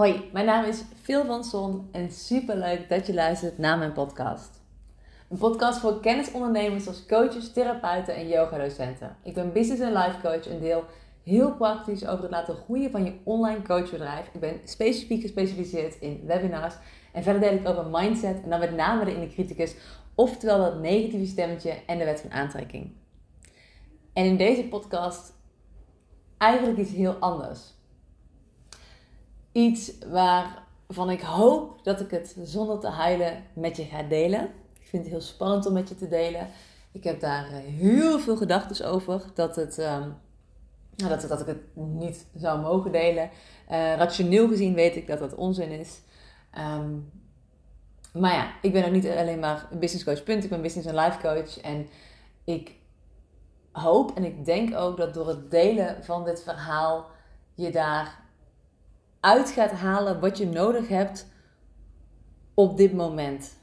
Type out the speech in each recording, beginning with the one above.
Hoi, mijn naam is Phil van Son en super leuk dat je luistert naar mijn podcast. Een podcast voor kennisondernemers zoals coaches, therapeuten en yogadocenten. Ik ben business en life coach en deel heel praktisch over het laten groeien van je online coachbedrijf. Ik ben specifiek gespecialiseerd in webinars en verder deel ik over mindset en dan met name de criticus, oftewel dat negatieve stemmetje en de wet van aantrekking. En in deze podcast eigenlijk iets heel anders. Iets waarvan ik hoop dat ik het zonder te huilen met je ga delen. Ik vind het heel spannend om met je te delen. Ik heb daar eh, heel veel gedachten over dat, het, um, dat, dat ik het niet zou mogen delen. Uh, rationeel gezien weet ik dat dat onzin is. Um, maar ja, ik ben ook niet alleen maar business coach, punt. Ik ben business en life coach. En ik hoop en ik denk ook dat door het delen van dit verhaal je daar uit gaat halen wat je nodig hebt op dit moment.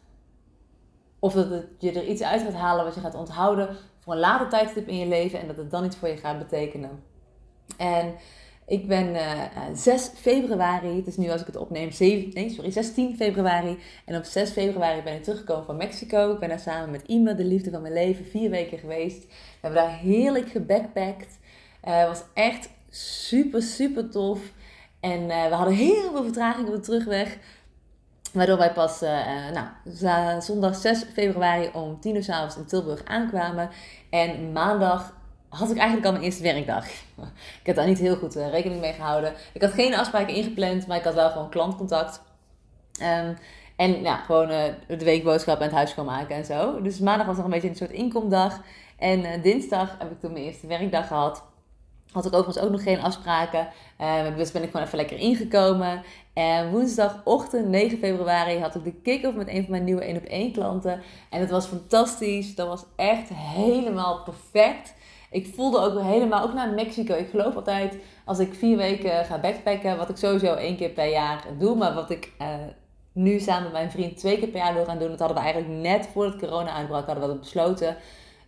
Of dat het, je er iets uit gaat halen wat je gaat onthouden voor een later tijdstip in je leven en dat het dan iets voor je gaat betekenen. En ik ben uh, eh, 6 februari, het is nu als ik het opneem, 7, nee, sorry, 16 februari. En op 6 februari ben ik teruggekomen van Mexico. Ik ben daar samen met Ime, de liefde van mijn leven, vier weken geweest. We hebben daar heerlijk gebackpackt. Het was echt super, super tof. En uh, we hadden heel veel vertraging op de terugweg. Waardoor wij pas nou, zondag 6 februari om 10 uur s avonds in Tilburg aankwamen. En maandag had ik eigenlijk al mijn eerste werkdag. Ik heb daar niet heel goed rekening mee gehouden. Ik had geen afspraken ingepland, maar ik had wel gewoon klantcontact. Um, en ja, gewoon de weekboodschap en het huis schoonmaken en zo. Dus maandag was nog een beetje een soort inkomdag. En dinsdag heb ik toen mijn eerste werkdag gehad. Had ik overigens ook nog geen afspraken. dus ben ik gewoon even lekker ingekomen. En woensdagochtend 9 februari had ik de kick-off met een van mijn nieuwe 1 op 1 klanten. En het was fantastisch. Dat was echt helemaal perfect. Ik voelde ook helemaal, ook naar Mexico. Ik geloof altijd, als ik vier weken ga backpacken, wat ik sowieso één keer per jaar doe, maar wat ik uh, nu samen met mijn vriend twee keer per jaar wil gaan doen, dat hadden we eigenlijk net voordat corona uitbrak, hadden we dat besloten.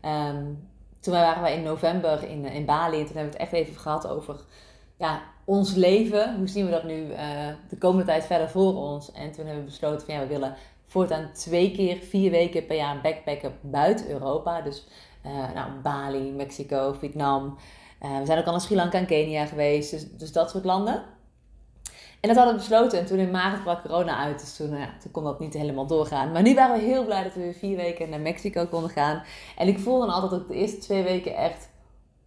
Um, toen waren we in november in, in Bali en toen hebben we het echt even gehad over ja, ons leven. Hoe zien we dat nu uh, de komende tijd verder voor ons? En toen hebben we besloten van ja, we willen voortaan twee keer vier weken per jaar backpacken buiten Europa. Dus uh, nou, Bali, Mexico, Vietnam. We zijn ook al naar Sri Lanka en Kenia geweest. Dus, dus dat soort landen. En dat hadden we besloten. En toen in maart brak corona uit. Dus toen, uh, toen kon dat niet helemaal doorgaan. Maar nu waren we heel blij dat we weer vier weken naar Mexico konden gaan. En ik voel dan altijd dat ik de eerste twee weken echt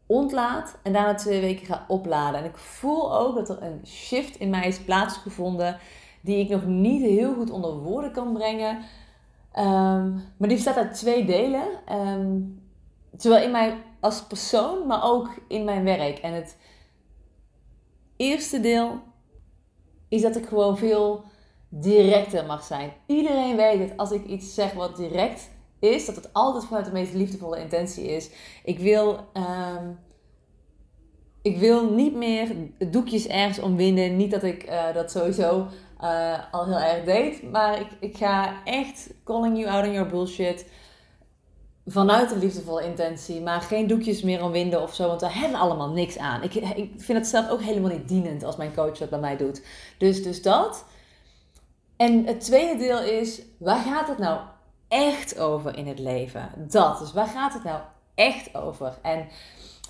ontlaat. En daarna twee weken ga opladen. En ik voel ook dat er een shift in mij is plaatsgevonden. Die ik nog niet heel goed onder woorden kan brengen. Um, maar die bestaat uit twee delen. Um, Zowel in mij als persoon, maar ook in mijn werk. En het eerste deel is dat ik gewoon veel directer mag zijn. Iedereen weet het als ik iets zeg wat direct is, dat het altijd vanuit de meest liefdevolle intentie is. Ik wil, um, ik wil niet meer doekjes ergens omwinden. Niet dat ik uh, dat sowieso uh, al heel erg deed, maar ik, ik ga echt calling you out on your bullshit vanuit een liefdevolle intentie, maar geen doekjes meer omwinden of zo, want daar hebben we allemaal niks aan. Ik, ik vind het zelf ook helemaal niet dienend als mijn coach dat bij mij doet. Dus, dus dat. En het tweede deel is, waar gaat het nou echt over in het leven? Dat. Dus waar gaat het nou echt over? En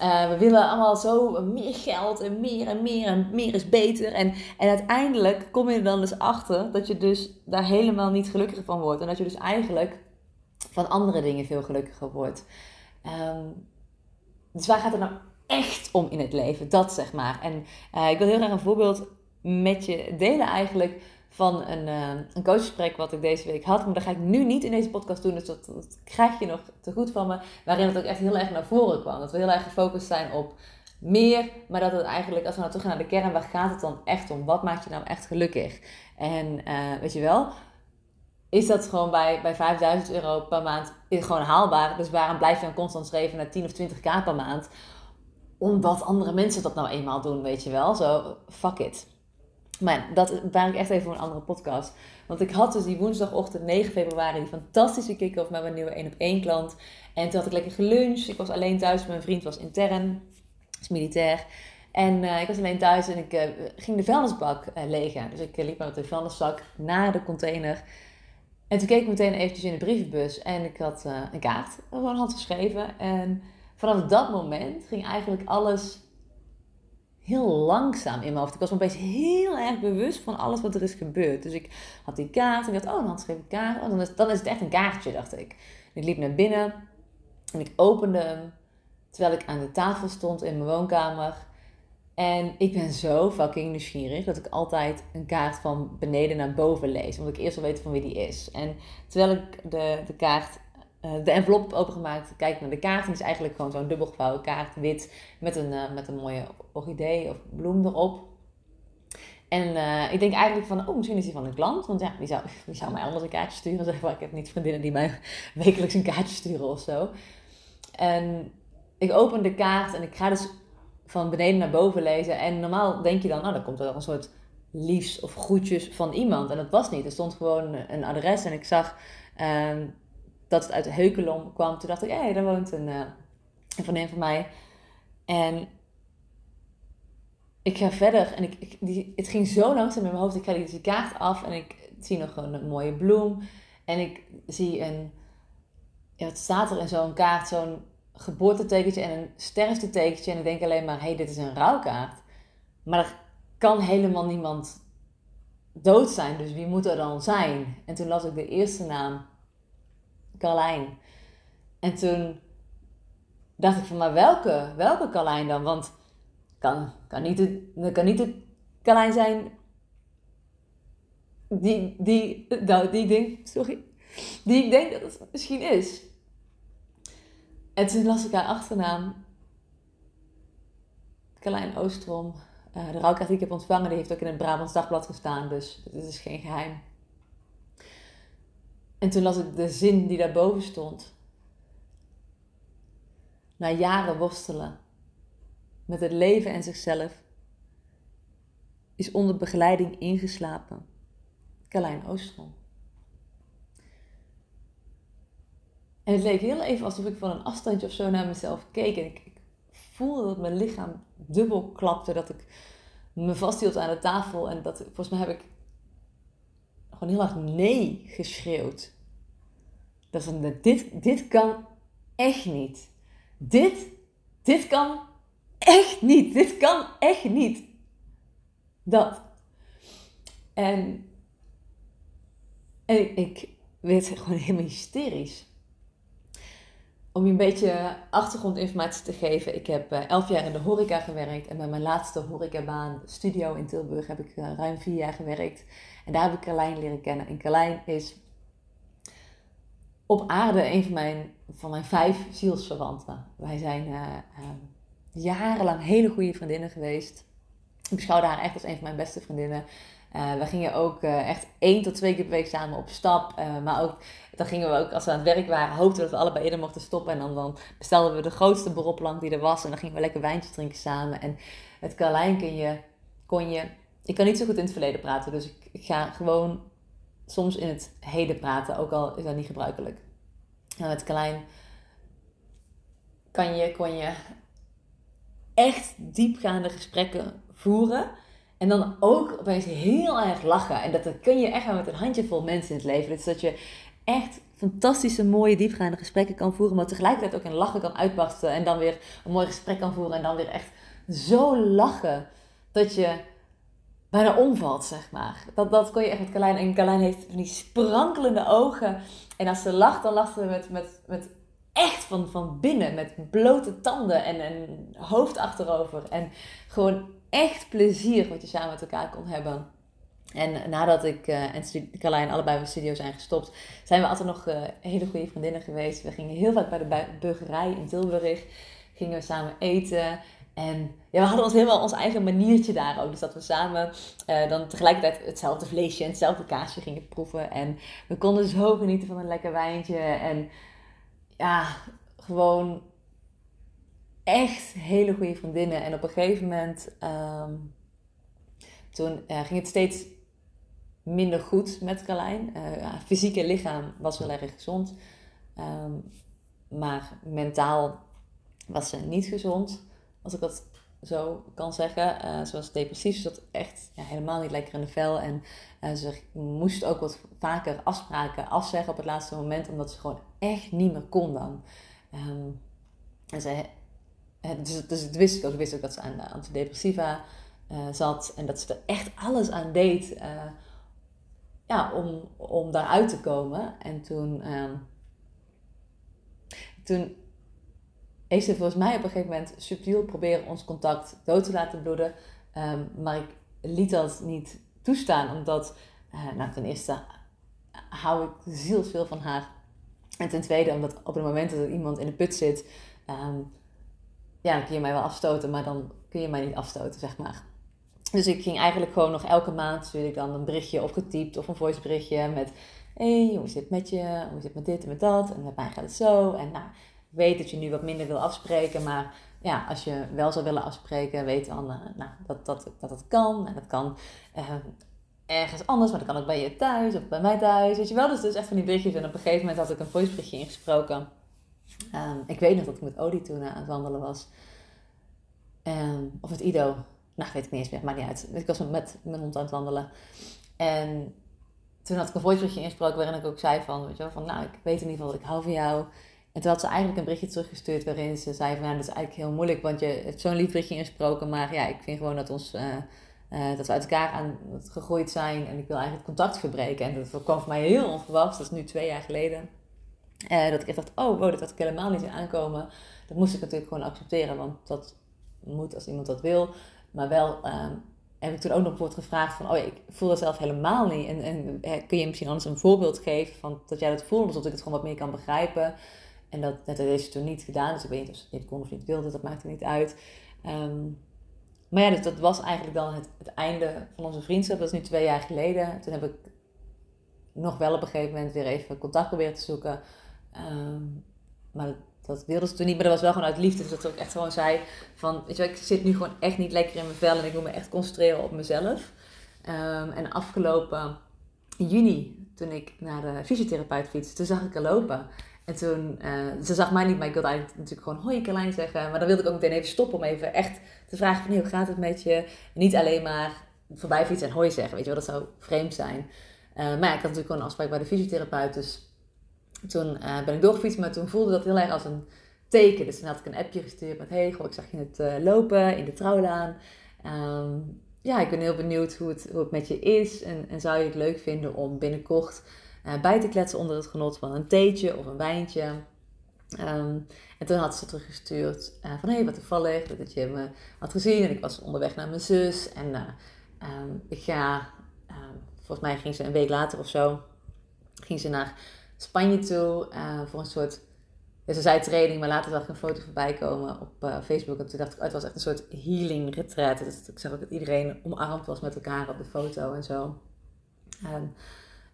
uh, we willen allemaal zo meer geld en meer en meer en meer is beter. En, en uiteindelijk kom je er dan dus achter dat je dus daar helemaal niet gelukkiger van wordt. En dat je dus eigenlijk van andere dingen veel gelukkiger wordt. Um, dus waar gaat het nou echt om in het leven? Dat zeg maar. En uh, ik wil heel graag een voorbeeld met je delen eigenlijk van een, uh, een coachgesprek wat ik deze week had. Maar dat ga ik nu niet in deze podcast doen, dus dat, krijg je nog te goed van me. Waarin het ook echt heel erg naar voren kwam. Dat we heel erg gefocust zijn op meer, maar dat het eigenlijk, als we nou terug gaan naar de kern, waar gaat het dan echt om? Wat maakt je nou echt gelukkig? En uh, weet je wel, is dat gewoon bij, bij 5000 euro per maand gewoon haalbaar. Dus waarom blijf je dan constant schrijven naar 10 of 20k per maand? Omdat andere mensen dat nou eenmaal doen, weet je wel. Zo, fuck it. Maar dat ben ik echt even voor een andere podcast. Want ik had dus die woensdagochtend 9 februari die fantastische kick-off met mijn nieuwe 1 op 1 klant. En toen had ik lekker geluncht. Ik was alleen thuis, mijn vriend was intern, is militair. En ik was alleen thuis en ik ging de vuilnisbak legen. Dus ik liep met de vuilniszak naar de container. En toen keek ik meteen eventjes in de brievenbus en ik had een kaart gewoon handgeschreven. En vanaf dat moment ging eigenlijk alles heel langzaam in mijn hoofd. Ik was me opeens heel erg bewust van alles wat er is gebeurd. Dus ik had die kaart en ik dacht, oh, schreef ik kaart. Oh, dan, is, dan is het echt een kaartje, dacht ik. ik liep naar binnen en ik opende hem terwijl ik aan de tafel stond in mijn woonkamer. En ik ben zo fucking nieuwsgierig dat ik altijd een kaart van beneden naar boven lees. Omdat ik eerst wil weten van wie die is. En terwijl ik de, de kaart uh, de envelop opengemaakt, kijk naar de kaart. En is eigenlijk gewoon zo'n dubbelgevouwen kaart, wit, met een, uh, met een mooie orchidee of bloem erop. En uh, ik denk eigenlijk van, oh, misschien is die van een klant. Want ja, wie zou, wie zou mij anders een kaartje sturen? Zeg ik heb niet vriendinnen die mij wekelijks een kaartje sturen of zo. En ik open de kaart en ik ga dus van beneden naar boven lezen. En normaal denk je dan, nou, dan komt er een soort liefs of groetjes van iemand. En dat was niet. Er stond gewoon een adres en ik zag... Uh, dat het uit Heukelom kwam. Toen dacht ik, hé, daar woont een, uh, een vriendin van mij. En ik ga verder en ik, ik, die, het ging zo langzaam in mijn hoofd. Ik ga die kaart af en ik zie nog een mooie bloem. En ik zie een, ja, wat staat er in zo'n kaart? Zo'n geboortetekentje en een sterftetekentje. En ik denk alleen maar, hé, hey, dit is een rouwkaart. Maar er kan helemaal niemand dood zijn, dus wie moet er dan zijn? En toen las ik de eerste naam Carlijn. En toen dacht ik van, maar welke, welke Carlijn dan? Want kan, kan niet het, kan niet het Carlijn zijn die, die, nou, die denk, sorry, die ik denk dat het misschien is. En toen las ik haar achternaam. Carlijn Oostrom. Uh, de rouwkaart die ik heb ontvangen, die heeft ook in het Brabants Dagblad gestaan. Dus dit is geen geheim. En toen las ik de zin die daarboven stond. Na jaren worstelen met het leven en zichzelf is onder begeleiding ingeslapen. Carlijn Oostrom. En het leek heel even alsof ik van een afstandje of zo naar mezelf keek. En ik, ik voelde dat mijn lichaam dubbel klapte. Dat ik me vasthield aan de tafel. En dat, volgens mij heb ik gewoon heel erg nee geschreeuwd. Dat dit, dit kan echt niet. Dit, dit kan echt niet. Dit kan echt niet. Dat. En, en ik werd gewoon helemaal hysterisch. Om je een beetje achtergrondinformatie te geven. Ik heb uh, elf jaar in de horeca gewerkt. En bij mijn laatste horecabaan, studio in Tilburg, heb ik uh, ruim vier jaar gewerkt. En daar heb ik Carlijn leren kennen. En Carlijn is op aarde een van mijn, van mijn vijf zielsverwanten. Wij zijn uh, jarenlang hele goede vriendinnen geweest. Ik beschouwde haar echt als een van mijn beste vriendinnen. Uh, we gingen ook echt één tot twee keer per week samen op stap. maar ook, dan gingen we ook, als we aan het werk waren, hoopten dat we allebei eerder mochten stoppen. En dan, dan bestelden we de grootste beroplank die er was. En dan gingen we lekker wijntje drinken samen. En het Carlijn kon je, kon je... Ik kan niet zo goed in het verleden praten, dus ik, ga gewoon soms in het heden praten, ook al is dat niet gebruikelijk. Nou, met Klein kan je, kon je echt diepgaande gesprekken voeren. En dan ook opeens heel erg lachen. En dat, kun je echt met een handjevol mensen in het leven. Dus dat je echt fantastische, mooie, diepgaande gesprekken kan voeren. Maar tegelijkertijd ook in lachen kan uitbarsten. En dan weer een mooi gesprek kan voeren. En dan weer echt zo lachen dat je bijna omvalt, zeg maar. Dat, dat kon je echt met Carlijn. En Carlijn heeft van die sprankelende ogen. En als ze lacht, dan lacht ze met, met, met echt van, van binnen. Met blote tanden en een hoofd achterover. En gewoon echt plezier wat je samen met elkaar kon hebben. En nadat ik uh, en Carlijn allebei bij studio zijn gestopt, zijn we altijd nog uh, hele goede vriendinnen geweest. We gingen heel vaak bij de burgerij in Tilburg. Gingen we samen eten. En ja, we hadden ons helemaal ons eigen maniertje daar ook. Dus dat we samen uh, dan tegelijkertijd hetzelfde vleesje en hetzelfde kaasje gingen proeven. En we konden zo genieten van een lekker wijntje. En ja, gewoon echt hele goede vriendinnen. En op een gegeven moment, um, toen uh, ging het steeds minder goed met Carlijn. Uh, ja, fysieke lichaam was wel erg gezond. Um, maar mentaal was ze niet gezond als ik dat zo kan zeggen. Uh, ze was depressief, ze zat echt ja, helemaal niet lekker in de vel. En ze moest ook wat vaker afspraken afzeggen op het laatste moment, omdat ze gewoon echt niet meer kon dan. Um, en ze, dus, dus dat wist ik ook. Wist ook dat ze aan antidepressiva uh, zat en dat ze er echt alles aan deed ja, om, om daaruit te komen. En toen, um, toen heeft ze volgens mij op een gegeven moment subtiel proberen ons contact dood te laten bloeden. Um, maar ik liet dat niet toestaan, omdat, uh, nou, ten eerste hou ik zielsveel van haar. En ten tweede, omdat op het moment dat er iemand in de put zit, um, ja, dan kun je mij wel afstoten, maar dan kun je mij niet afstoten, zeg maar. Dus ik ging eigenlijk gewoon nog elke maand stuurde ik dan een berichtje opgetypt of een voiceberichtje met hey, hoe zit het met je? Hoe zit met dit en met dat? En met mij gaat het zo. En nou, ik weet dat je nu wat minder wil afspreken, maar ja, als je wel zou willen afspreken, weet dan uh, nou, dat, dat, dat dat kan. En dat kan uh, ergens anders, maar dat kan ook bij je thuis of bij mij thuis. Weet je wel, dus, dus echt van die berichtjes. En op een gegeven moment had ik een voiceberichtje ingesproken. Um, ik weet nog dat ik met Odie toen aan het wandelen was. Um, of het Ido. Nou, weet ik niet eens meer, maakt niet uit. Ik was met mijn hond aan het wandelen. En toen had ik een voiceberichtje ingesproken waarin ik ook zei van, weet je wel, van nou, ik weet in ieder geval dat ik hou van jou. En toen had ze eigenlijk een berichtje teruggestuurd waarin ze zei van, ja, dat is eigenlijk heel moeilijk, want je hebt zo'n lief berichtje ingesproken, maar ja, ik vind gewoon dat, ons, uh, uh, dat we uit elkaar aan het gegroeid zijn en ik wil eigenlijk contact verbreken. En dat kwam voor mij heel onverwachts, dat is nu twee jaar geleden. Uh, dat ik echt dacht, oh wow, dat had ik helemaal niet aankomen. Dat moest ik natuurlijk gewoon accepteren, want dat moet als iemand dat wil. Maar wel um, heb ik toen ook nog wordt gevraagd van, oh ik voel dat zelf helemaal niet. En, en kun je misschien anders een voorbeeld geven van dat jij dat voelt, zodat ik het gewoon wat meer kan begrijpen. En dat, dat heeft ze toen niet gedaan, dus ik weet niet of ze niet kon of niet wilde, dat maakt er niet uit. Um, maar ja, dus dat was eigenlijk dan het, het, einde van onze vriendschap. Dat is nu twee jaar geleden. Toen heb ik nog wel op een gegeven moment weer even contact proberen te zoeken. Um, maar dat wilde ze toen niet, maar dat was wel gewoon uit liefde. Dus dat ze ook echt gewoon zei van, weet je wel, ik zit nu gewoon echt niet lekker in mijn vel en ik moet me echt concentreren op mezelf. Um, en afgelopen juni, toen ik naar de fysiotherapeut fietste, toen zag ik haar lopen. En toen, uh, ze zag mij niet, maar ik wilde eigenlijk natuurlijk gewoon hoi Carlijn zeggen. Maar dan wilde ik ook meteen even stoppen om even echt te vragen van, hoe gaat het met je? Niet alleen maar voorbij fietsen en hoi zeggen, weet je wel, dat zou vreemd zijn. Uh, maar ja, ik had natuurlijk gewoon een afspraak bij de fysiotherapeut, dus toen uh, ben ik doorgefietst, maar toen voelde dat heel erg als een teken. Dus toen had ik een appje gestuurd met: Hey, ik zag je het uh, lopen in de trouwlaan. Um, ja, ik ben heel benieuwd hoe het, hoe het met je is. En, en zou je het leuk vinden om binnenkort uh, bij te kletsen onder het genot van een theetje of een wijntje? Um, en toen had ze teruggestuurd van: Hey, wat toevallig dat je me had gezien. En ik was onderweg naar mijn zus. En um, ik ga, volgens mij ging ze een week later of zo, ging ze naar Spanje toe uh, voor een soort. ze zei training, maar later zag ik een foto voorbij komen op uh, Facebook. En toen dacht ik, oh, het was echt een soort healing retreat. Dus ik zag ook dat iedereen omarmd was met elkaar op de foto en zo. Um,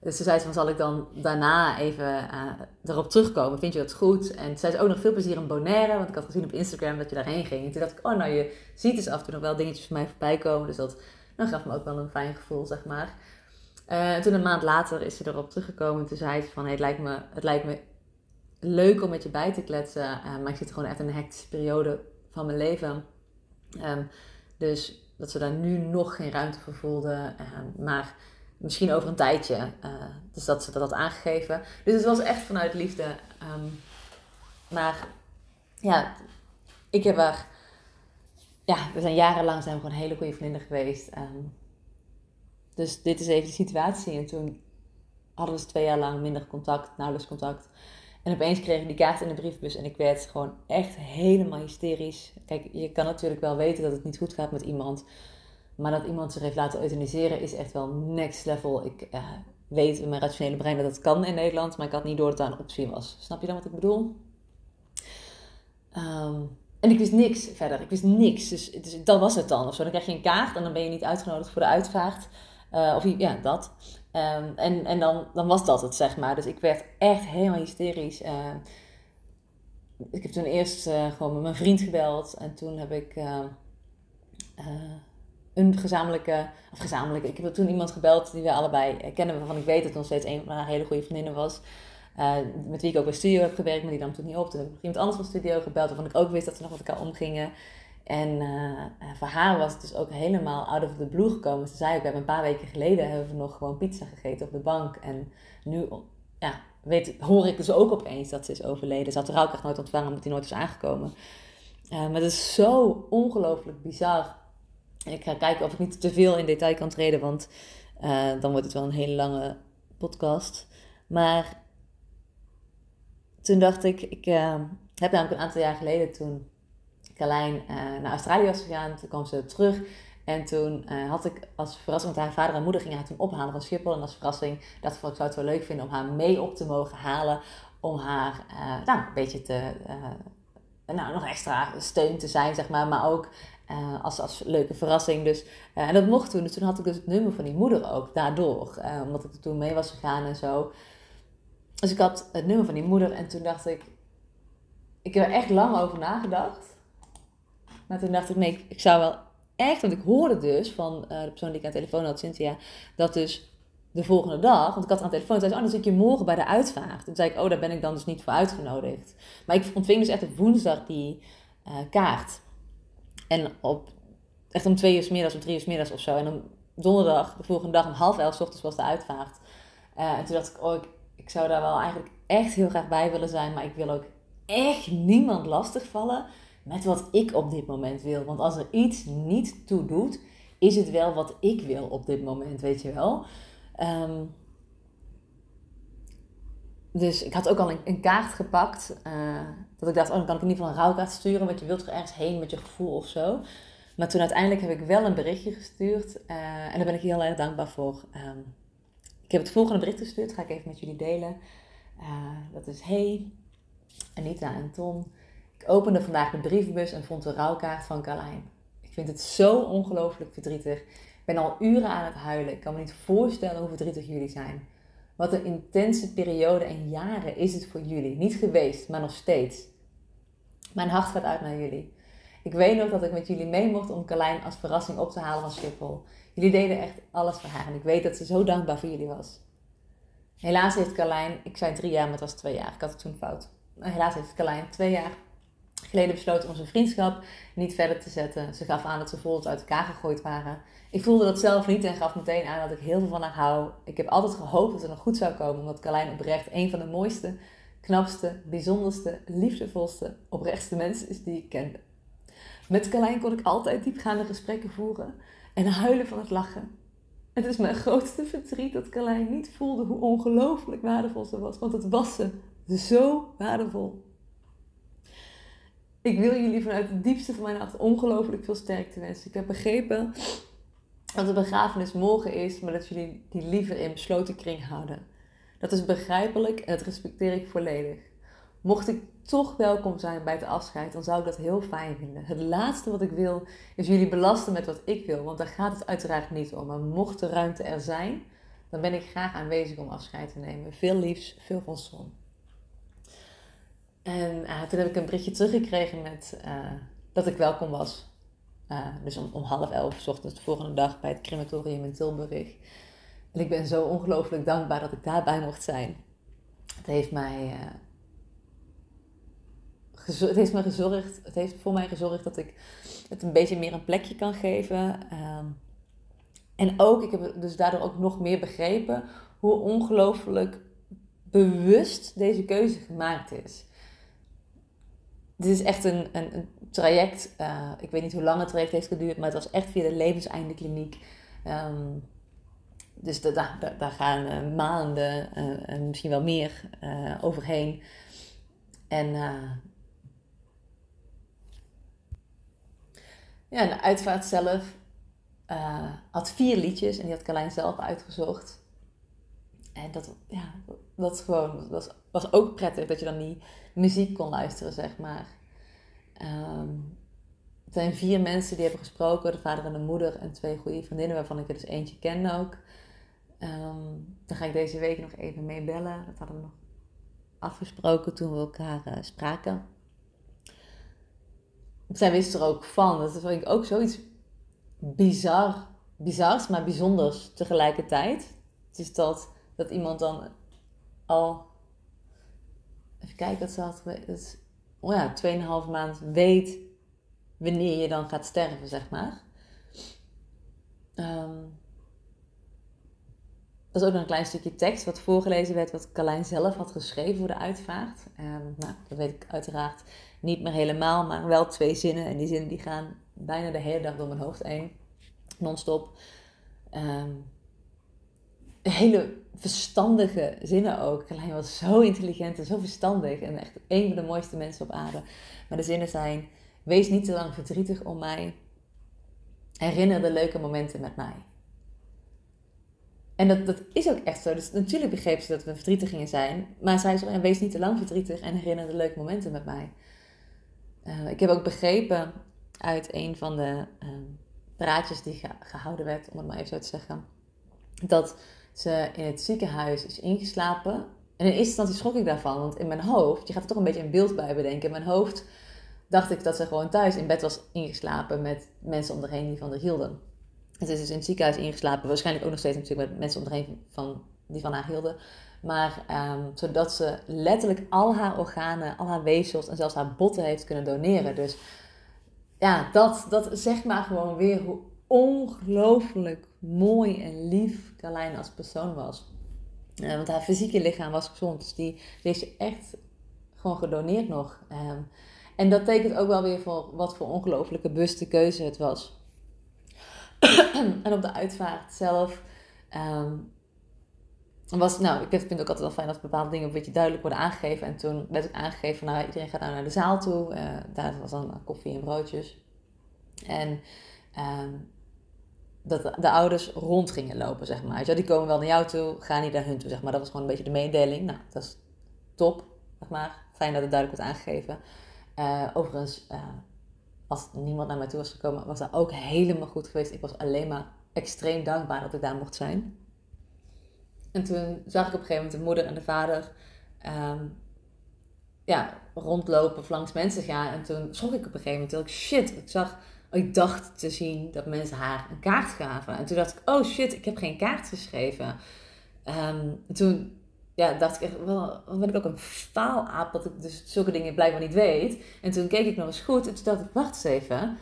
dus ze zei van, zal ik dan daarna even uh, erop terugkomen? Vind je dat goed? En toen zei ze ook nog veel plezier in Bonaire. Want ik had gezien op Instagram dat je daarheen ging. En toen dacht ik, oh nou, je ziet dus af en toe nog wel dingetjes van mij voorbij komen. Dus dat gaf me ook wel een fijn gevoel, zeg maar. Uh, toen een maand later is ze erop teruggekomen. Toen zei ze van, het, lijkt me, het lijkt me leuk om met je bij te kletsen. Uh, maar ik zit gewoon echt in een hectische periode van mijn leven. Um, dus dat ze daar nu nog geen ruimte voor voelde. Um, maar misschien over een tijdje. Uh, dus dat ze dat had aangegeven. Dus het was echt vanuit liefde. Um, maar ja, ik heb haar... Ja, we zijn jarenlang zijn we gewoon hele goede vrienden geweest. Dus dit is even de situatie. En toen hadden we dus twee jaar lang minder contact, nauwelijks contact. En opeens kreeg ik die kaart in de briefbus en ik werd gewoon echt helemaal hysterisch. Kijk, je kan natuurlijk wel weten dat het niet goed gaat met iemand. Maar dat iemand zich heeft laten euthaniseren is echt wel next level. Ik uh, weet in mijn rationele brein dat dat kan in Nederland, maar ik had niet door dat daar een optie was. Snap je dan wat ik bedoel? Um, en ik wist niks verder. Ik wist niks. Dus, dus dat was het dan. Of zo. Dan krijg je een kaart en dan ben je niet uitgenodigd voor de uitvaart. Uh, of ja, dat. Um, en en dan, dan was dat het, zeg maar. Dus ik werd echt helemaal hysterisch. Uh, ik heb toen eerst uh, gewoon met mijn vriend gebeld. En toen heb ik een gezamenlijke... Of gezamenlijke... Ik heb toen iemand gebeld die we allebei kennen. Waarvan ik weet dat het nog steeds een van haar hele goede vriendinnen was. met wie ik ook bij studio heb gewerkt. Maar die nam toen niet op. Toen heb ik iemand anders van studio gebeld. Waarvan ik ook wist dat ze nog met elkaar omgingen. En uh, voor haar was het dus ook helemaal out of the blue gekomen. Ze zei ook, we een paar weken geleden hebben we nog gewoon pizza gegeten op de bank. En nu ja, weet, hoor ik dus ook opeens dat ze is overleden. Ze had ook echt nooit ontvangen omdat hij nooit is aangekomen. Uh, maar het is zo ongelooflijk bizar. ik ga kijken of ik niet te veel in detail kan treden, want uh, dan wordt het wel een hele lange podcast. Maar toen dacht ik, ik heb namelijk een aantal jaar geleden toen Carlijn uh, naar Australië was gegaan, toen kwam ze terug. En toen uh, had ik als verrassing, want haar vader en moeder gingen haar toen ophalen van Schiphol. En als verrassing dacht ik, ik zou het wel leuk vinden om haar mee op te mogen halen. Om haar nou, een beetje te, nou, nog extra steun te zijn, zeg maar. Maar ook als, als leuke verrassing. Dus, en dat mocht toen. Dus toen had ik dus het nummer van die moeder ook daardoor. Omdat ik er toen mee was gegaan en zo. Dus ik had het nummer van die moeder. En toen dacht ik... Ik heb er echt lang over nagedacht. Maar toen dacht ik, nee, ik zou wel echt... Want ik hoorde dus van de persoon die ik aan de telefoon had, Cynthia... Dat dus de volgende dag... Want ik had aan de telefoon... Zei ze, oh, dan zit je morgen bij de uitvaart. Toen zei ik, oh, daar ben ik dan dus niet voor uitgenodigd. Maar ik ontving dus echt op woensdag die kaart... En op, echt om twee uur s middags, of drie uur s middags of zo. En om donderdag, de volgende dag om half elf s ochtends was de uitvaart. Uh, en toen dacht ik, oh, ik, ik zou daar wel eigenlijk echt heel graag bij willen zijn. Maar ik wil ook echt niemand lastigvallen met wat ik op dit moment wil. Want als er iets niet toe doet, is het wel wat ik wil op dit moment, weet je wel. Um, dus ik had ook al een, een kaart gepakt. Uh, dat ik dacht, oh, dan kan ik in ieder geval een rouwkaart sturen. Want je wilt toch ergens heen met je gevoel of zo. Maar toen uiteindelijk heb ik wel een berichtje gestuurd. Uh, en daar ben ik heel erg dankbaar voor. Um, ik heb het volgende bericht gestuurd. Ga ik even met jullie delen. Uh, dat is, hey, Anita en Tom. Opende vandaag de brievenbus en vond de rouwkaart van Carlijn. Ik vind het zo ongelooflijk verdrietig. Ik ben al uren aan het huilen. Ik kan me niet voorstellen hoe verdrietig jullie zijn. Wat een intense periode en jaren is het voor jullie. Niet geweest, maar nog steeds. Mijn hart gaat uit naar jullie. Ik weet nog dat ik met jullie mee mocht om Carlijn als verrassing op te halen van Schiphol. Jullie deden echt alles voor haar en ik weet dat ze zo dankbaar voor jullie was. Helaas heeft Carlijn, ik zei drie jaar, maar het was twee jaar. Ik had het toen fout. Helaas heeft Carlijn twee jaar geleden besloten om zijn vriendschap niet verder te zetten. Ze gaf aan dat ze volgens uit elkaar gegooid waren. Ik voelde dat zelf niet en gaf meteen aan dat ik heel veel van haar hou. Ik heb altijd gehoopt dat het nog goed zou komen, omdat Carlijn oprecht een van de mooiste, knapste, bijzonderste, liefdevolste, oprechtste mensen is die ik kende. Met Carlijn kon ik altijd diepgaande gesprekken voeren en huilen van het lachen. Het is mijn grootste verdriet dat Carlijn niet voelde hoe ongelooflijk waardevol ze was, want het was ze zo waardevol. Ik wil jullie vanuit het diepste van mijn hart ongelooflijk veel sterkte wensen. Ik heb begrepen dat de begrafenis morgen is, maar dat jullie die liever in besloten kring houden. Dat is begrijpelijk en dat respecteer ik volledig. Mocht ik toch welkom zijn bij het afscheid, dan zou ik dat heel fijn vinden. Het laatste wat ik wil is jullie belasten met wat ik wil, want daar gaat het uiteraard niet om. Maar mocht de ruimte er zijn, dan ben ik graag aanwezig om afscheid te nemen. Veel liefs, veel van zon. En uh, toen heb ik een berichtje teruggekregen met uh, dat ik welkom was. Uh, dus om, om, half elf s ochtends de volgende dag bij het crematorium in Tilburg. En ik ben zo ongelooflijk dankbaar dat ik daarbij mocht zijn. Het heeft mij, het heeft me gezorgd, het heeft voor mij gezorgd dat ik het een beetje meer een plekje kan geven. Um, en ook, ik heb dus daardoor ook nog meer begrepen hoe ongelooflijk bewust deze keuze gemaakt is dit is echt een, een, traject. Uh, ik weet niet hoe lang het traject heeft geduurd, maar het was echt via de levenseindekliniek. Um, dus daar, daar gaan uh, maanden uh, en misschien wel meer overheen. En ja, de uitvaart zelf had vier liedjes en die had Carlijn zelf uitgezocht. En dat, ja, dat, gewoon, dat was ook prettig dat je dan die muziek kon luisteren, zeg maar. Um, het zijn vier mensen die hebben gesproken, de vader en de moeder en twee goede vriendinnen, waarvan ik er dus eentje ken ook. Um, daar ga ik deze week nog even mee bellen. Dat hadden we nog afgesproken toen we elkaar uh, spraken. Zij wisten er ook van. Dat vind ik ook zoiets bizar, bizars, maar bijzonders tegelijkertijd. Het is dat, dat iemand dan al Even kijken, dat ze had, dat, oh ja, 2,5 maand weet wanneer je dan gaat sterven, zeg maar. Ehm, dat is ook nog een klein stukje tekst wat voorgelezen werd, wat Carlijn zelf had geschreven voor de uitvaart. Um, nou, dat weet ik uiteraard niet meer helemaal, maar wel twee zinnen. En die zinnen die gaan bijna de hele dag door mijn hoofd heen, non-stop. Um, hele verstandige zinnen ook. Carlijn was zo intelligent en zo verstandig en echt een van de mooiste mensen op aarde. Maar de zinnen zijn, wees niet te lang verdrietig om mij. Herinner de leuke momenten met mij. En dat, dat is ook echt zo. Dus natuurlijk begreep ze dat we verdrietig gingen zijn. Maar zei ze, wees niet te lang verdrietig en herinner de leuke momenten met mij. Uh, ik heb ook begrepen uit een van de uh, praatjes die gehouden werd, om het maar even zo te zeggen, dat ze in het ziekenhuis is ingeslapen. En in eerste instantie schrok ik daarvan, want in mijn hoofd, je gaat er toch een beetje een beeld bij bedenken. In mijn hoofd dacht ik dat ze gewoon thuis in bed was ingeslapen met mensen om haar die van haar hielden. Ze is dus in het ziekenhuis ingeslapen, waarschijnlijk ook nog steeds natuurlijk met mensen om haar van, die van haar hielden. Maar um, zodat ze letterlijk al haar organen, al haar weefsels en zelfs haar botten heeft kunnen doneren. Dus ja, dat, dat zegt maar gewoon weer hoe ongelooflijk mooi en lief Carlijn als persoon was. Uh, want haar fysieke lichaam was gezond, dus die, heeft ze echt gewoon gedoneerd nog. Um, en dat tekent ook wel weer voor wat voor ongelooflijke bewuste keuze het was. en op de uitvaart zelf um, was, nou, ik vind het ook altijd wel fijn dat bepaalde dingen een beetje duidelijk worden aangegeven. En toen werd ik aangegeven, nou, iedereen gaat nou naar de zaal toe. Uh, daar was dan koffie en broodjes. En um, dat de, ouders rond gingen lopen, zeg maar. Ja, die komen wel naar jou toe, gaan niet naar hun toe, zeg maar. Dat was gewoon een beetje de mededeling. Nou, dat is top, zeg maar. Fijn dat het duidelijk wordt aangegeven. Uh, overigens, uh, als niemand naar mij toe was gekomen, was dat ook helemaal goed geweest. Ik was alleen maar extreem dankbaar dat ik daar mocht zijn. En toen zag ik op een gegeven moment de moeder en de vader um, ja, rondlopen langs mensen gaan. En toen schrok ik op een gegeven moment. Ik, shit, ik zag, ik dacht te zien dat mensen haar een kaart gaven. En toen dacht ik, oh shit, ik heb geen kaart geschreven. Um, toen ja, dacht ik echt, wel, ben ik ook een faalaap dat ik dus zulke dingen blijkbaar niet weet. En toen keek ik nog eens goed en toen dacht ik, wacht eens even.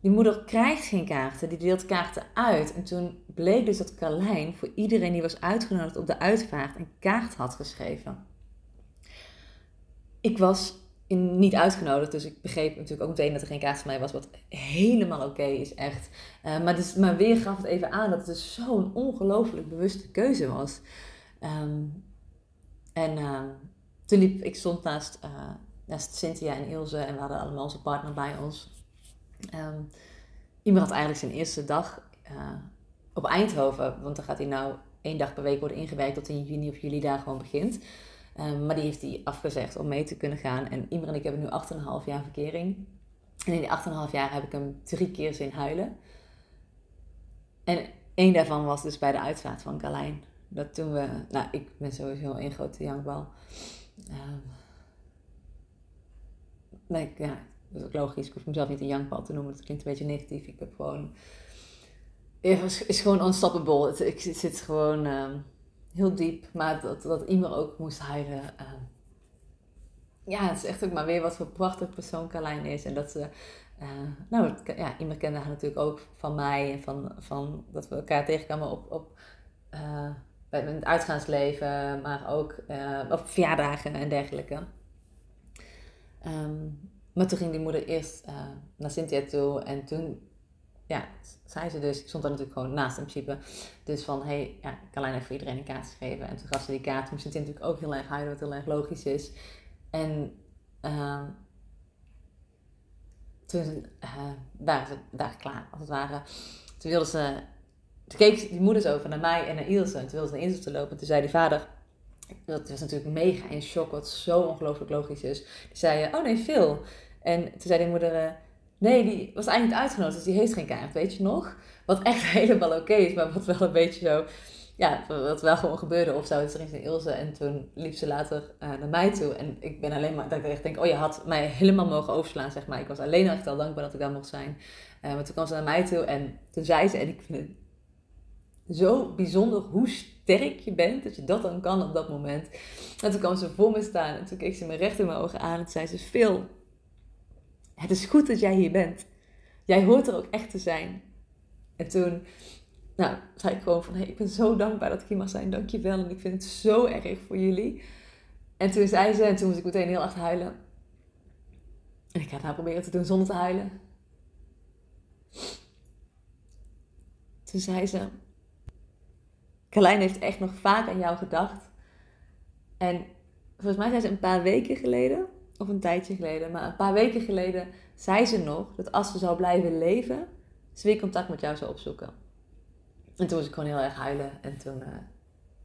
Die moeder krijgt geen kaarten, die deelt kaarten uit. En toen bleek dus dat Carlijn voor iedereen die was uitgenodigd op de uitvaart een kaart had geschreven. Ik was niet uitgenodigd, dus ik begreep natuurlijk ook meteen dat er geen kaart voor mij was, wat helemaal oké is, echt. Uh, maar, dus, maar weer gaf het even aan dat het dus zo'n ongelooflijk bewuste keuze was. Um, en uh, toen liep, ik stond naast, uh, naast Cynthia en Ilse en we hadden allemaal onze partner bij ons. Um, Iemand had eigenlijk zijn eerste dag uh, op Eindhoven, want dan gaat hij nou één dag per week worden ingewerkt tot in juni of juli daar gewoon begint. Um, maar die heeft hij afgezegd om mee te kunnen gaan. En Imre en ik hebben nu 8,5 jaar verkering. En in die 8,5 jaar heb ik hem drie keer zien huilen. En één daarvan was dus bij de uitvaart van Carlijn dat toen we, nou, ik ben sowieso een grote jankbal. Um, ja, dat is ook logisch. Ik hoef mezelf niet een jankbal te noemen. Dat klinkt een beetje negatief. Ik heb gewoon, het is gewoon unstoppable. Ik zit gewoon um, heel diep. Maar dat, dat iemand ook moest huilen. Um, ja, het is echt ook maar weer wat voor prachtig persoon Carlijn is. En dat ze, uh, nou, ja, iemand kende haar natuurlijk ook van mij. En van, van dat we elkaar tegenkwamen op, op uh, bij het uitgaansleven, maar ook uh, op verjaardagen en dergelijke. Um, maar toen ging die moeder eerst uh, naar Cynthia toe en toen ja, zei ze dus, ik stond daar natuurlijk gewoon naast in principe, dus van, hé, hey, ja, ik kan alleen voor iedereen een kaart geven. En toen gaf ze die kaart, moest Cynthia natuurlijk ook heel erg huilen, wat heel erg logisch is. En uh, toen uh, waren ze daar klaar, als het ware. Toen wilden ze keek die moeder zo over naar mij en naar Ilse. En toen wilde ze naar Ilse te lopen. Toen zei die vader, dat was natuurlijk mega in shock, wat zo ongelooflijk logisch is. Die zei, oh nee, Phil. En toen zei die moeder, eh, nee, die was eigenlijk niet uitgenodigd, dus die heeft geen kaart, weet je nog? Wat echt helemaal oké is, maar wat wel een beetje zo, ja, wat wel gewoon gebeurde of zo. Toen ging ze naar Ilse en toen liep ze later uh, naar mij toe. En ik ben alleen maar, dat ik echt denk, oh je had mij helemaal mogen overslaan, zeg maar. Ik was alleen echt al dankbaar dat ik daar mocht zijn. Uh, maar toen kwam ze naar mij toe en toen zei ze, en ik vind het zo bijzonder hoe sterk je bent, dat je dat dan kan op dat moment. En toen kwam ze voor me staan en toen keek ze me recht in mijn ogen aan en zei ze, Phil, Het is goed dat jij hier bent. Jij hoort er ook echt te zijn. En toen nou, zei ik gewoon van, hey, ik ben zo dankbaar dat ik hier mag zijn. Dankjewel. En ik vind het zo erg voor jullie. En toen zei ze, en toen moest ik meteen heel hard huilen. En ik ga het nou proberen te doen zonder te huilen. Toen zei ze, Carlijn heeft echt nog vaak aan jou gedacht. En volgens mij zei ze een paar weken geleden, of een tijdje geleden, maar een paar weken geleden zei ze nog dat als ze zou blijven leven, ze weer contact met jou zou opzoeken. En toen was ik gewoon heel erg huilen. En toen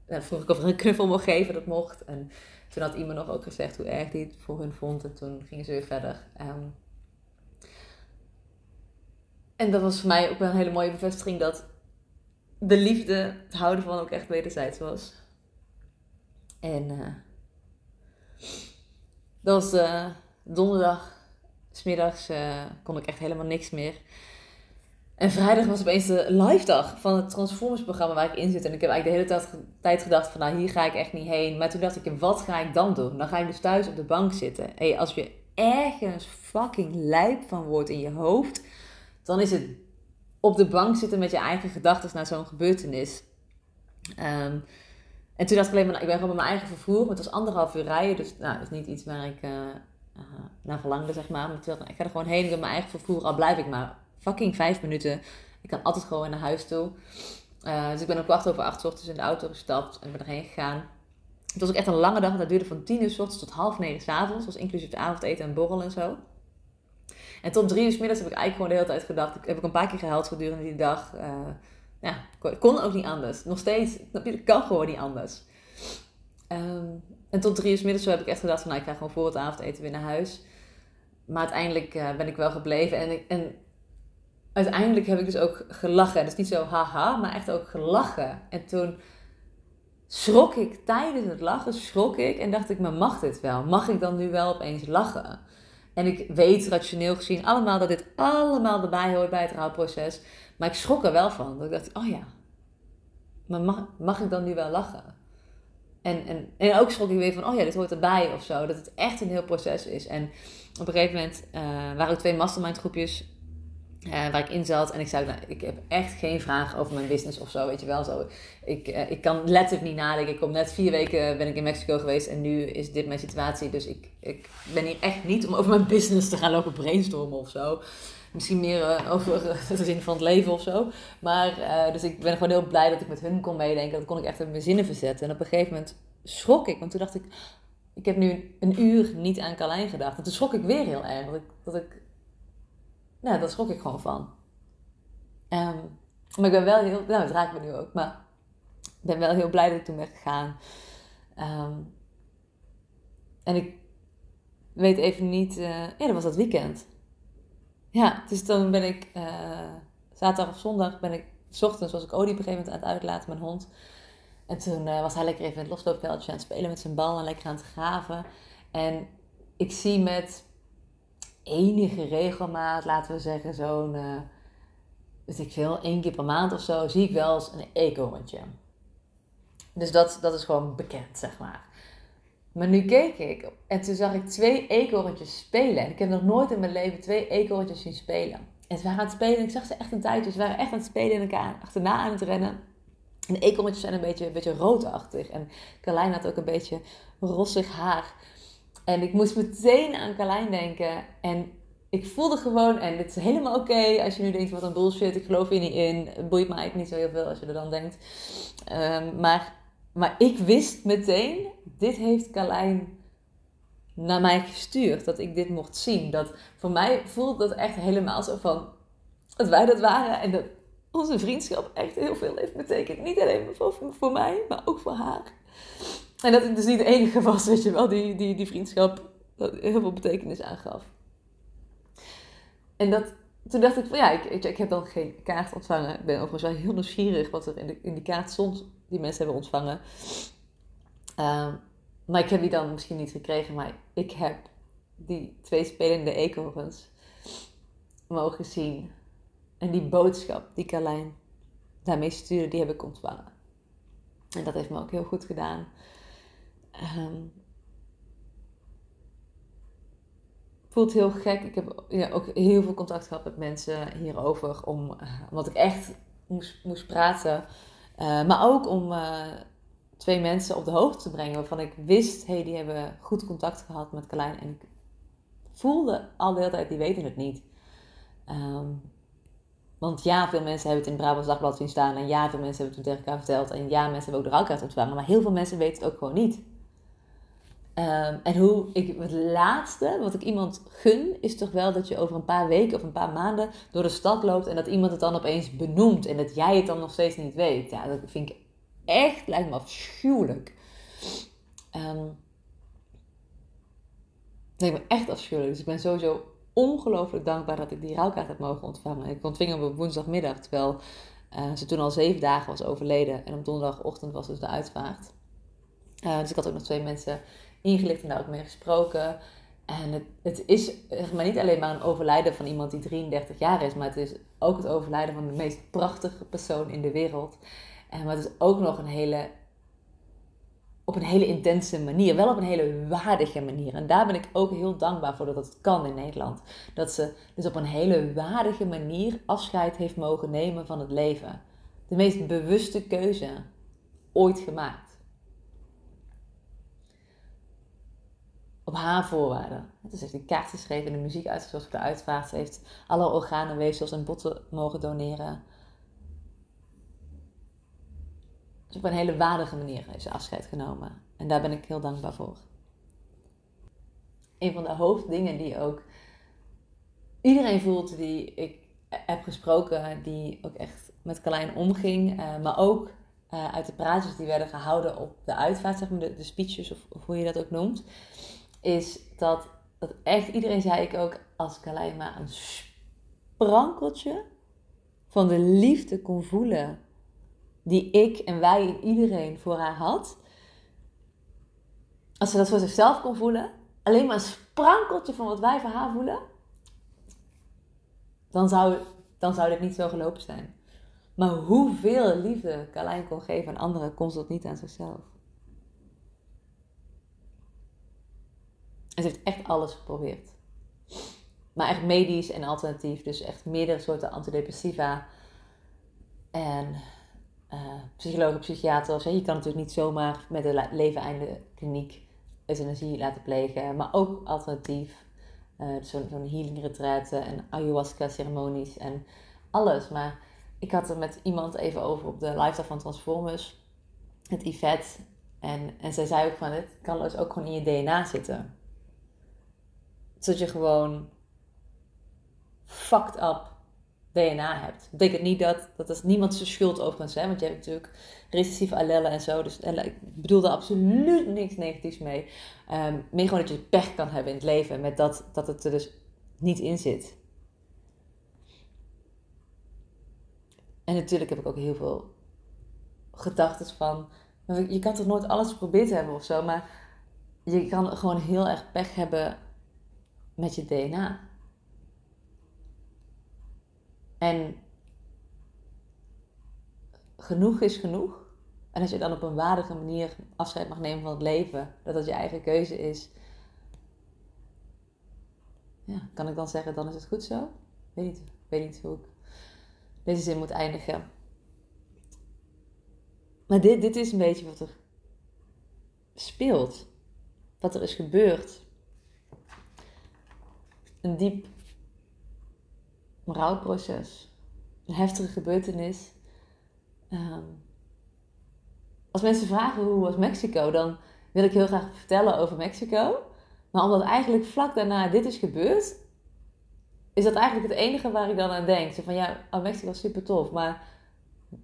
uh, vroeg ik of er een knuffel mocht geven, dat mocht. En toen had iemand nog ook gezegd hoe erg die het voor hun vond. En toen gingen ze weer verder. Ehm, en dat was voor mij ook wel een hele mooie bevestiging dat de liefde, het houden van ook echt wederzijds was. En uh, dat was uh, donderdag, smiddags uh, kon ik echt helemaal niks meer. En vrijdag was opeens de live dag van het Transformers programma waar ik in zit. En ik heb eigenlijk de hele tijd gedacht van nou hier ga ik echt niet heen. Maar toen dacht ik wat ga ik dan doen? Dan ga ik dus thuis op de bank zitten. Hey, als je ergens fucking lijp van wordt in je hoofd. Dan is het op de bank zitten met je eigen gedachten naar zo'n gebeurtenis. Um, en toen dacht ik alleen maar, ik ben gewoon met mijn eigen vervoer. Het was anderhalf uur rijden, dus nou, dat is niet iets waar ik uh, uh, naar verlangde, zeg maar. Maar ik, ga er gewoon heen, heb mijn eigen vervoer, al blijf ik maar fucking vijf minuten. Ik kan altijd gewoon naar huis toe. Uh, dus ik ben om kwart over acht ochtends in de auto gestapt en ben erheen gegaan. Het was ook echt een lange dag. Dat duurde van tien uur s ochtends tot half negen s avonds. Dat was inclusief avondeten en borrel en zo. En tot drie uur middags heb ik eigenlijk gewoon de hele tijd gedacht. Ik heb ik een paar keer gehuild gedurende die dag. Ja, kon ook niet anders. Nog steeds. Het kan gewoon niet anders. Um, en tot drie uur middags heb ik echt gedacht van nou, ik ga gewoon voor het avondeten weer naar huis. Maar uiteindelijk uh, ben ik wel gebleven. En, en uiteindelijk heb ik dus ook gelachen. Dus niet zo haha, maar echt ook gelachen. En toen schrok ik tijdens het lachen, schrok ik en dacht ik, maar mag dit wel? Mag ik dan nu wel opeens lachen? En ik weet rationeel gezien allemaal dat dit allemaal erbij hoort bij het rouwproces. Maar ik schrok er wel van. Dat ik dacht, oh ja, maar mag, mag ik dan nu wel lachen? En, en, en ook schrok ik weer van, oh ja, dit hoort erbij of zo. Dat het echt een heel proces is. En op een gegeven moment uh, waren er twee mastermind groepjes uh, waar ik in zat. En ik zei, nou, ik heb echt geen vragen over mijn business of zo, weet je wel. Zo, ik, uh, ik kan letterlijk niet nadenken. Ik kom net vier weken ben ik in Mexico geweest en nu is dit mijn situatie. Dus ik, ik ben hier echt niet om over mijn business te gaan lopen brainstormen of zo. Misschien meer uh, over de zin van het leven of zo. Maar, dus ik ben gewoon heel blij dat ik met hun kon meedenken. Dat kon ik echt in mijn zinnen verzetten. En op een gegeven moment schrok ik, want toen dacht ik... Ik heb nu een uur niet aan Carlijn gedacht. En toen schrok ik weer heel erg. Dat ik, dat ik nou, daar schrok ik gewoon van. Um, maar ik ben wel heel, nou, het raakt me nu ook, maar ik ben wel heel blij dat ik toen ben gegaan. Um, en ik weet even niet, uh, ja, dat was dat weekend. Ja, dus dan ben ik, uh, zaterdag of zondag ben ik, s ochtends was ik Odie op een gegeven moment aan het uitlaten, mijn hond. En toen uh, was hij lekker even in het losloopveldje aan het spelen met zijn bal en lekker aan het graven. En ik zie met enige regelmaat, laten we zeggen, zo'n, uh, weet ik veel, één keer per maand of zo, zie ik wel eens een eekhoorntje. Dus dat, dat is gewoon bekend, zeg maar. Maar nu keek ik en toen zag ik twee eekhoorntjes spelen. En ik heb nog nooit in mijn leven twee eekhoorntjes zien spelen. En ze waren aan het spelen en ik zag ze echt een tijdje. Ze waren echt aan het spelen en elkaar achterna aan het rennen. En de eekhoorntjes zijn een beetje, een beetje roodachtig. En Carlijn had ook een beetje rossig haar. En ik moest meteen aan Carlijn denken. En ik voelde gewoon, en dit is helemaal oké als je nu denkt, wat een bullshit, ik geloof hier niet in. Het boeit me eigenlijk niet zo heel veel als je er dan denkt. Um, maar, maar ik wist meteen, dit heeft Carlijn naar mij gestuurd. Dat ik dit mocht zien. Dat, voor mij voelde dat echt helemaal zo van, dat wij dat waren. En dat onze vriendschap echt heel veel heeft betekend. Niet alleen voor, voor mij, maar ook voor haar. En dat ik dus niet de enige was, weet je wel, die, die, die vriendschap heel veel betekenis aangaf. En dat, toen dacht ik van ja, ik, ik, heb dan geen kaart ontvangen. Ik ben overigens wel heel nieuwsgierig wat er in, de, in die kaart stond die mensen hebben ontvangen. Um, maar ik heb die dan misschien niet gekregen, maar ik heb die twee spelende eekhoorns mogen zien. En die boodschap die Carlijn daarmee stuurde, die heb ik ontvangen. En dat heeft me ook heel goed gedaan. Um, voelt heel gek. Ik heb ja, ook heel veel contact gehad met mensen hierover. Om, uh, omdat ik echt moest, moest praten. Uh, maar ook om uh, twee mensen op de hoogte te brengen waarvan ik wist, hey, die hebben goed contact gehad met Carlijn. En ik voelde al de hele tijd, die weten het niet. Um, want ja, veel mensen hebben het in Brabants Dagblad zien staan. En ja, veel mensen hebben het tegen elkaar verteld. En ja, mensen hebben ook de rouwkaart ontvangen. Maar heel veel mensen weten het ook gewoon niet. Um, en hoe ik het laatste wat ik iemand gun, is toch wel dat je over een paar weken of een paar maanden door de stad loopt en dat iemand het dan opeens benoemt en dat jij het dan nog steeds niet weet. Ja, dat vind ik echt, lijkt me afschuwelijk. Dat lijkt me echt afschuwelijk. Dus ik ben sowieso ongelooflijk dankbaar dat ik die rouwkaart heb mogen ontvangen. Ik ontving hem op woensdagmiddag, terwijl uh, ze toen al zeven dagen was overleden. En op donderdagochtend was dus de uitvaart. Uh, dus ik had ook nog twee mensen ingelicht en daar ook mee gesproken. En het, het is zeg maar, niet alleen maar een overlijden van iemand die 33 jaar is, maar het is ook het overlijden van de meest prachtige persoon in de wereld. En het is ook nog een hele, op een hele intense manier, wel op een hele waardige manier. En daar ben ik ook heel dankbaar voor dat het kan in Nederland. Dat ze dus op een hele waardige manier afscheid heeft mogen nemen van het leven. De meest bewuste keuze ooit gemaakt. Op haar voorwaarden. Dus heeft een kaart geschreven en de muziek uitgezocht voor de uitvaart. Ze heeft alle organen, weefsels en botten mogen doneren. Dus op een hele waardige manier heeft ze afscheid genomen. En daar ben ik heel dankbaar voor. Een van de hoofddingen die ook iedereen voelt die ik heb gesproken, die ook echt met Carlijn omging, uh, maar ook uh, uit de praatjes die werden gehouden op de uitvaart, zeg maar, de, speeches of hoe je dat ook noemt, is dat, dat echt iedereen zei ik ook, als Carlijn maar een sprankeltje van de liefde kon voelen die ik en wij en iedereen voor haar had. Als ze dat voor zichzelf kon voelen, alleen maar een sprankeltje van wat wij voor haar voelen, dan zou, dan zou dit niet zo gelopen zijn. Maar hoeveel liefde Carlijn kon geven aan anderen, kon ze dat niet aan zichzelf. En ze heeft echt alles geprobeerd. Maar echt medisch en alternatief. Dus echt meerdere soorten antidepressiva. En uh, psychologen, psychiaters. Je kan natuurlijk niet zomaar met een leven einde kliniek euthanasie laten plegen. Maar ook alternatief. Uh, Zo'n zo healing retreat en ayahuasca ceremonies en alles. Maar ik had er met iemand even over op de lifestyle van Transformers. Het Yvette. En, en zij zei ook van, het kan dus ook gewoon in je DNA zitten dat je gewoon fucked up DNA hebt. Dat betekent niet dat, dat is niemand zijn schuld overigens, hè, want je hebt natuurlijk recessieve allellen en zo. Dus ik bedoel er absoluut niks negatiefs mee. Um, meer gewoon dat je pech kan hebben in het leven met dat, dat het er dus niet in zit. En natuurlijk heb ik ook heel veel gedachten van, je kan toch nooit alles geprobeerd hebben of zo, maar je kan gewoon heel erg pech hebben met je DNA. En genoeg is genoeg. En als je dan op een waardige manier afscheid mag nemen van het leven, dat dat je eigen keuze is, ja, kan ik dan zeggen, dan is het goed zo? Weet niet, weet niet hoe ik deze zin moet eindigen. Maar dit, dit is een beetje wat er speelt. Wat er is gebeurd een diep rouwproces. Een heftige gebeurtenis. Ehm, als mensen vragen hoe was Mexico, dan wil ik heel graag vertellen over Mexico. Maar omdat eigenlijk vlak daarna dit is gebeurd, is dat eigenlijk het enige waar ik dan aan denk. Zo van ja, oh, Mexico was super tof, maar,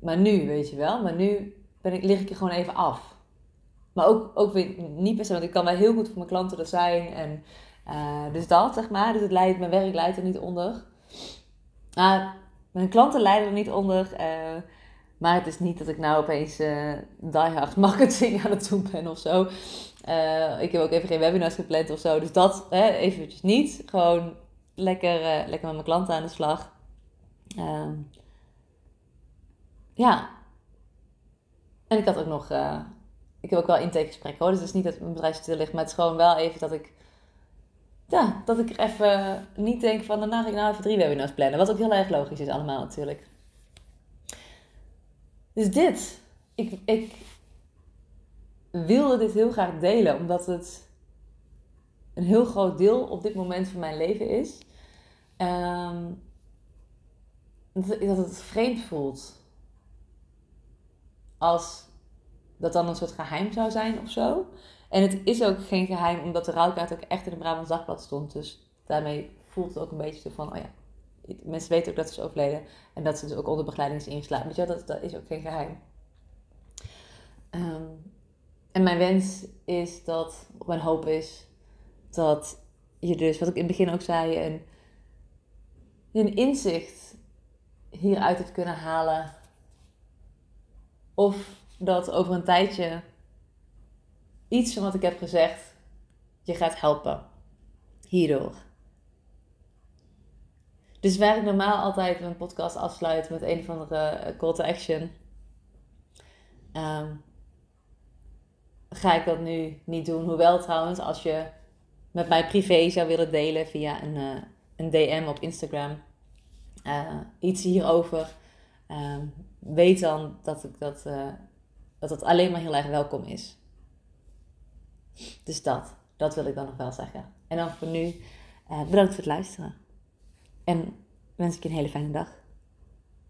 maar nu, weet je wel. Maar nu ben ik, lig ik er gewoon even af. Maar ook, ook niet per se, want ik kan wel heel goed voor mijn klanten er zijn. En uh, dus dat, zeg maar. Dus het leidt, mijn werk leidt er niet onder. Mijn klanten lijden er niet onder. Uh, maar het is niet dat ik nou opeens uh, diehard marketing aan het doen ben of zo. ik heb ook even geen webinars gepland of zo. Dus dat hè, eventjes niet. Gewoon lekker, lekker met mijn klanten aan de slag. Ehm, ja. En ik had ook nog... ik heb ook wel intakegesprekken hoor. Dus het is niet dat mijn bedrijf stil ligt. Maar het is gewoon wel even dat ik ja, dat ik er even niet denk van, daarna ga ik nou even drie webinars plannen. Wat ook heel erg logisch is allemaal natuurlijk. Dus dit. Ik, ik wilde dit heel graag delen, omdat het een heel groot deel op dit moment van mijn leven is. Um, dat het vreemd voelt. Als dat dan een soort geheim zou zijn of zo. En het is ook geen geheim, omdat de rouwkaart ook echt in de Brabants Dagblad stond. Dus daarmee voelt het ook een beetje van, oh ja, mensen weten ook dat ze is overleden. En dat ze dus ook onder begeleiding is ingeslapen. Weet je dat, dat is ook geen geheim. Ehm, en mijn wens is dat, of mijn hoop is, dat je dus, wat ik in het begin ook zei, een, een inzicht hieruit hebt kunnen halen. Of dat over een tijdje iets van wat ik heb gezegd je gaat helpen. Hierdoor. Dus waar ik normaal altijd mijn podcast afsluit met een of andere eh, call to action, ehm, ga ik dat nu niet doen. Hoewel trouwens, als je met mij privé zou willen delen via een, uh, een DM op Instagram, uh, iets hierover, ehm, weet dan dat ik dat, dat het alleen maar heel erg welkom is. Dus dat, dat wil ik dan nog wel zeggen. En dan voor nu, bedankt voor het luisteren. En wens ik je een hele fijne dag.